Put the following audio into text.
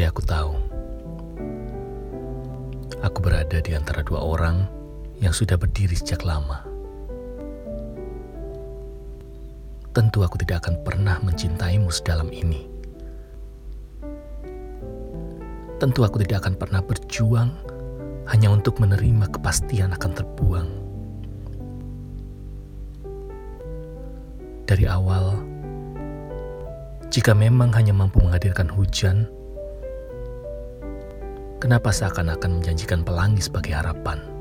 aku tahu, aku berada di antara dua orang yang sudah berdiri sejak lama. Tentu aku tidak akan pernah mencintaimu sedalam ini. Tentu aku tidak akan pernah berjuang hanya untuk menerima kepastian akan terbuang. Dari awal, jika memang hanya mampu menghadirkan hujan, kenapa seakan-akan menjanjikan pelangi sebagai harapan?